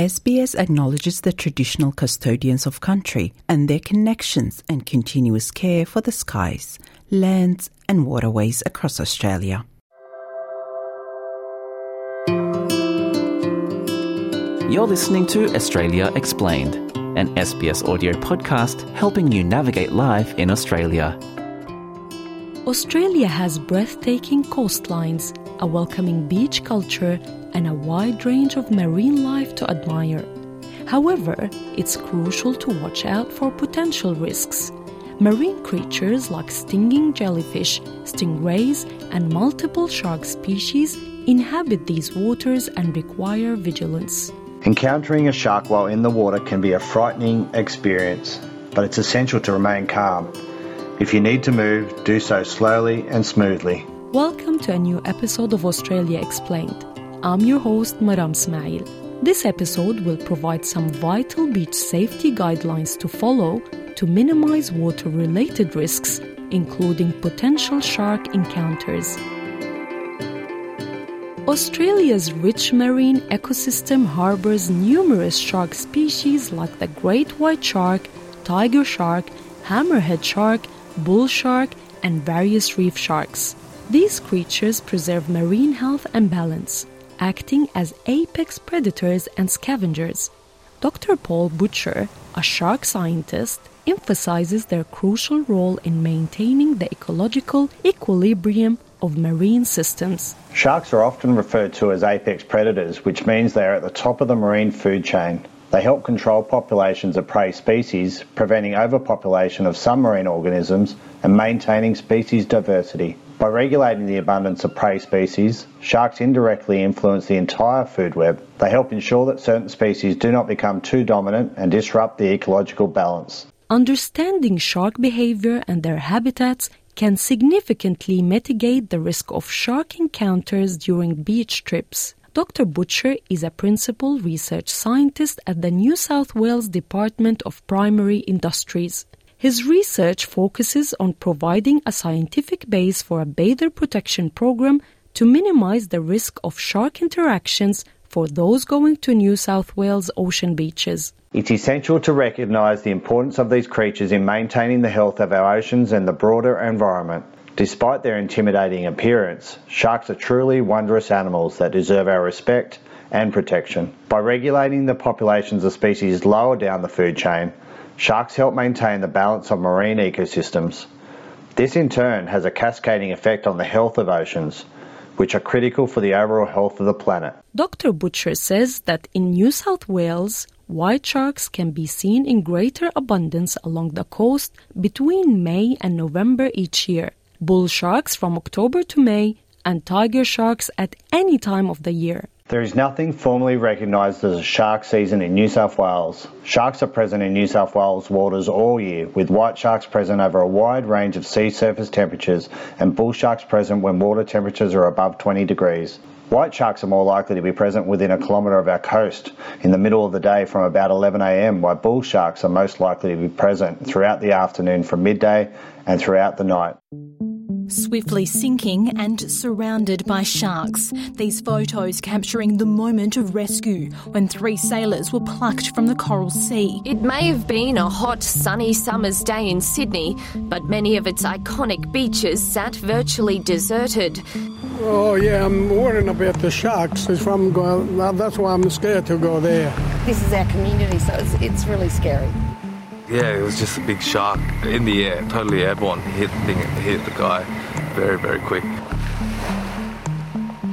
SBS acknowledges the traditional custodians of country and their connections and continuous care for the skies, lands, and waterways across Australia. You're listening to Australia Explained, an SBS audio podcast helping you navigate life in Australia. Australia has breathtaking coastlines, a welcoming beach culture, and a wide range of marine life to admire. However, it's crucial to watch out for potential risks. Marine creatures like stinging jellyfish, stingrays, and multiple shark species inhabit these waters and require vigilance. Encountering a shark while in the water can be a frightening experience, but it's essential to remain calm. If you need to move, do so slowly and smoothly. Welcome to a new episode of Australia Explained. I'm your host, Maram Ismail. This episode will provide some vital beach safety guidelines to follow to minimize water related risks, including potential shark encounters. Australia's rich marine ecosystem harbors numerous shark species like the great white shark, tiger shark, hammerhead shark, bull shark, and various reef sharks. These creatures preserve marine health and balance, acting as apex predators and scavengers. Dr. Paul Butcher, a shark scientist, emphasizes their crucial role in maintaining the ecological equilibrium of marine systems. Sharks are often referred to as apex predators, which means they are at the top of the marine food chain. They help control populations of prey species, preventing overpopulation of some marine organisms and maintaining species diversity. By regulating the abundance of prey species, sharks indirectly influence the entire food web. They help ensure that certain species do not become too dominant and disrupt the ecological balance. Understanding shark behavior and their habitats can significantly mitigate the risk of shark encounters during beach trips. Dr. Butcher is a principal research scientist at the New South Wales Department of Primary Industries. His research focuses on providing a scientific base for a bather protection program to minimize the risk of shark interactions for those going to New South Wales ocean beaches. It's essential to recognise the importance of these creatures in maintaining the health of our oceans and the broader environment. Despite their intimidating appearance, sharks are truly wondrous animals that deserve our respect and protection. By regulating the populations of species lower down the food chain, sharks help maintain the balance of marine ecosystems. This in turn has a cascading effect on the health of oceans, which are critical for the overall health of the planet. Dr. Butcher says that in New South Wales, white sharks can be seen in greater abundance along the coast between May and November each year, bull sharks from October to May, and tiger sharks at any time of the year. There is nothing formally recognised as a shark season in New South Wales. Sharks are present in New South Wales waters all year, with white sharks present over a wide range of sea surface temperatures and bull sharks present when water temperatures are above 20 degrees. White sharks are more likely to be present within a kilometre of our coast in the middle of the day from about 11am, while bull sharks are most likely to be present throughout the afternoon from midday and throughout the night. Swiftly sinking and surrounded by sharks. These photos capturing the moment of rescue when three sailors were plucked from the Coral Sea. It may have been a hot, sunny summer's day in Sydney, but many of its iconic beaches sat virtually deserted. Oh yeah, I'm worrying about the sharks. If I'm that's why I'm scared to go there. This is our community, so it's, it's really scary. Yeah, it was just a big shark in the air, totally airborne. Hit thing, hit the guy, very very quick.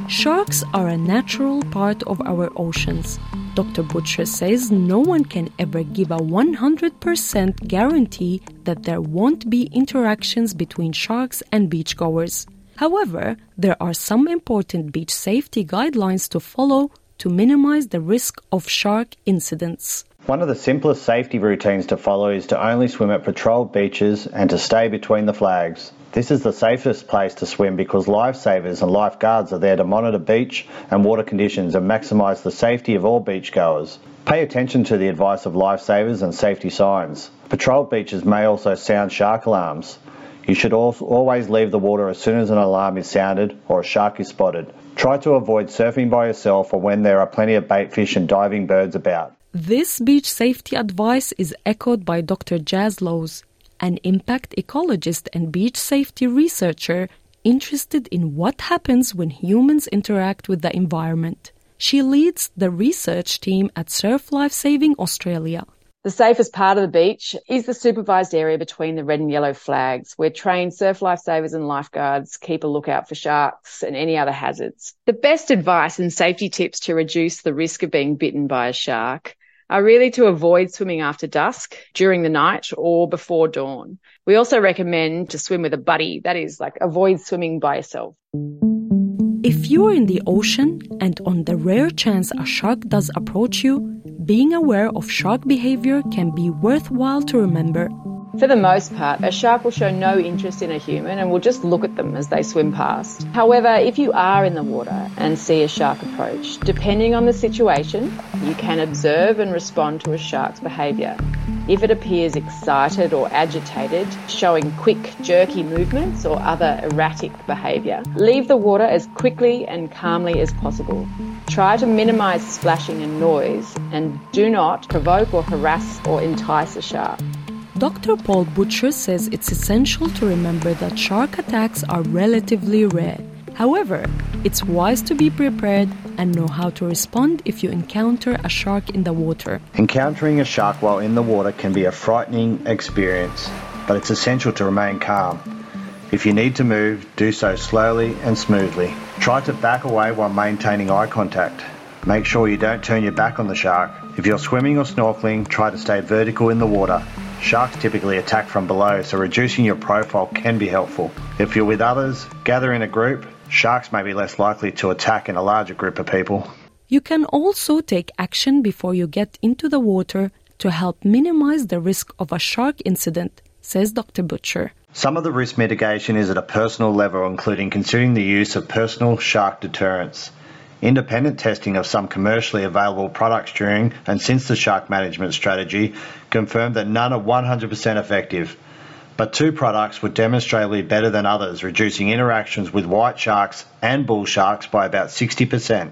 Sharks are a natural part of our oceans. Dr. Butcher says no one can ever give a 100% guarantee that there won't be interactions between sharks and beachgoers. However, there are some important beach safety guidelines to follow to minimize the risk of shark incidents. One of the simplest safety routines to follow is to only swim at patrolled beaches and to stay between the flags. This is the safest place to swim because lifesavers and lifeguards are there to monitor beach and water conditions and maximise the safety of all beachgoers. Pay attention to the advice of lifesavers and safety signs. Patrolled beaches may also sound shark alarms. You should always leave the water as soon as an alarm is sounded or a shark is spotted. Try to avoid surfing by yourself or when there are plenty of bait fish and diving birds about. This beach safety advice is echoed by Dr. Jaz Lawes, an impact ecologist and beach safety researcher interested in what happens when humans interact with the environment. She leads the research team at Surf Life Saving Australia. The safest part of the beach is the supervised area between the red and yellow flags, where trained surf lifesavers and lifeguards keep a lookout for sharks and any other hazards. The best advice and safety tips to reduce the risk of being bitten by a shark are really to avoid swimming after dusk, during the night, or before dawn. We also recommend to swim with a buddy, that is, like avoid swimming by yourself. If you are in the ocean and on the rare chance a shark does approach you, being aware of shark behavior can be worthwhile to remember. For the most part, a shark will show no interest in a human and will just look at them as they swim past. However, if you are in the water and see a shark approach, depending on the situation, you can observe and respond to a shark's behaviour. If it appears excited or agitated, showing quick, jerky movements or other erratic behaviour, leave the water as quickly and calmly as possible. Try to minimise splashing and noise and do not provoke or harass or entice a shark. Dr. Paul Butcher says it's essential to remember that shark attacks are relatively rare. However, it's wise to be prepared and know how to respond if you encounter a shark in the water. Encountering a shark while in the water can be a frightening experience, but it's essential to remain calm. If you need to move, do so slowly and smoothly. Try to back away while maintaining eye contact. Make sure you don't turn your back on the shark. If you're swimming or snorkeling, try to stay vertical in the water. Sharks typically attack from below, so reducing your profile can be helpful. If you're with others, gather in a group. Sharks may be less likely to attack in a larger group of people. You can also take action before you get into the water to help minimize the risk of a shark incident, says Dr. Butcher. Some of the risk mitigation is at a personal level, including considering the use of personal shark deterrents. Independent testing of some commercially available products during and since the shark management strategy confirmed that none are 100% effective, but two products were demonstrably better than others, reducing interactions with white sharks and bull sharks by about 60%.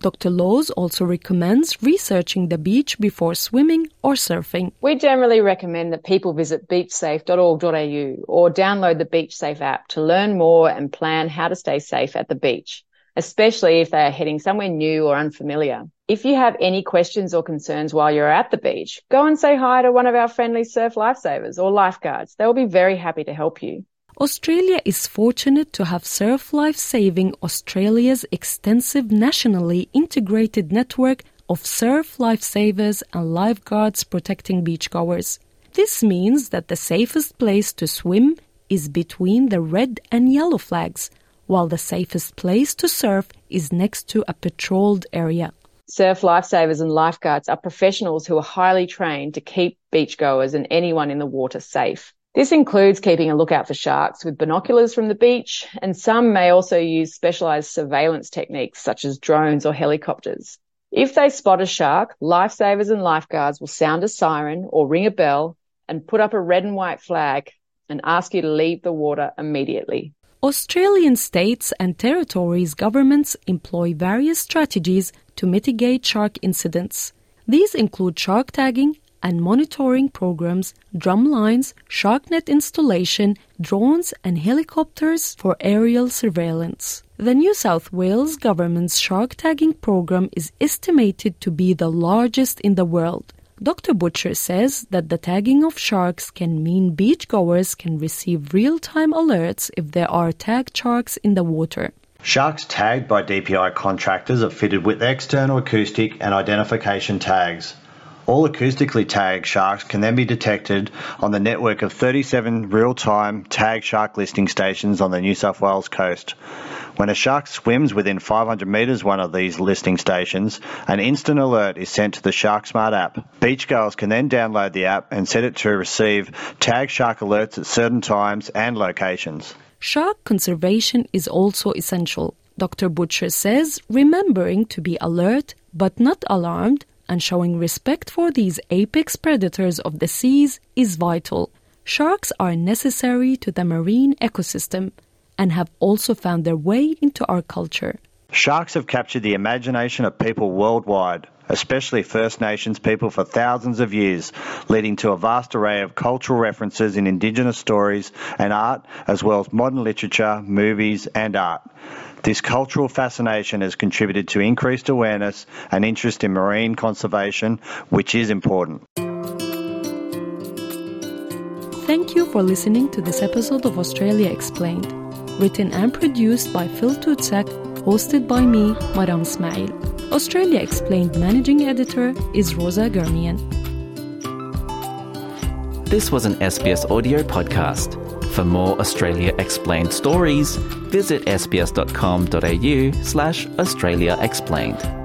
Dr. Lawes also recommends researching the beach before swimming or surfing. We generally recommend that people visit beachsafe.org.au or download the BeachSafe app to learn more and plan how to stay safe at the beach, especially if they are heading somewhere new or unfamiliar. If you have any questions or concerns while you're at the beach, go and say hi to one of our friendly surf lifesavers or lifeguards. They will be very happy to help you. Australia is fortunate to have Surf Life Saving Australia's extensive nationally integrated network of surf lifesavers and lifeguards protecting beachgoers. This means that the safest place to swim is between the red and yellow flags, while the safest place to surf is next to a patrolled area. Surf lifesavers and lifeguards are professionals who are highly trained to keep beachgoers and anyone in the water safe. This includes keeping a lookout for sharks with binoculars from the beach, and some may also use specialised surveillance techniques such as drones or helicopters. If they spot a shark, lifesavers and lifeguards will sound a siren or ring a bell and put up a red and white flag and ask you to leave the water immediately. Australian states and territories governments employ various strategies to mitigate shark incidents. These include shark tagging and monitoring programs, drum lines, shark net installation, drones, and helicopters for aerial surveillance. The New South Wales government's shark tagging program is estimated to be the largest in the world. Dr. Butcher says that the tagging of sharks can mean beachgoers can receive real time alerts if there are tagged sharks in the water. Sharks tagged by DPI contractors are fitted with external acoustic and identification tags. All acoustically tagged sharks can then be detected on the network of 37 real time tag shark listing stations on the New South Wales coast. When a shark swims within 500 metres one of these listing stations, an instant alert is sent to the SharkSmart app. Beachgoers can then download the app and set it to receive tag shark alerts at certain times and locations. Shark conservation is also essential. Dr. Butcher says remembering to be alert but not alarmed and showing respect for these apex predators of the seas is vital. Sharks are necessary to the marine ecosystem and have also found their way into our culture. Sharks have captured the imagination of people worldwide, especially First Nations people for thousands of years, leading to a vast array of cultural references in Indigenous stories and art, as well as modern literature, movies, and art. This cultural fascination has contributed to increased awareness and interest in marine conservation, which is important. Thank you for listening to this episode of Australia Explained, written and produced by Phil Tutsak, hosted by me, Maram Ismail. Australia Explained managing editor is Rosa Germian. This was an SBS audio podcast. For more Australia Explained stories, visit sbs.com.au slash Australia Explained.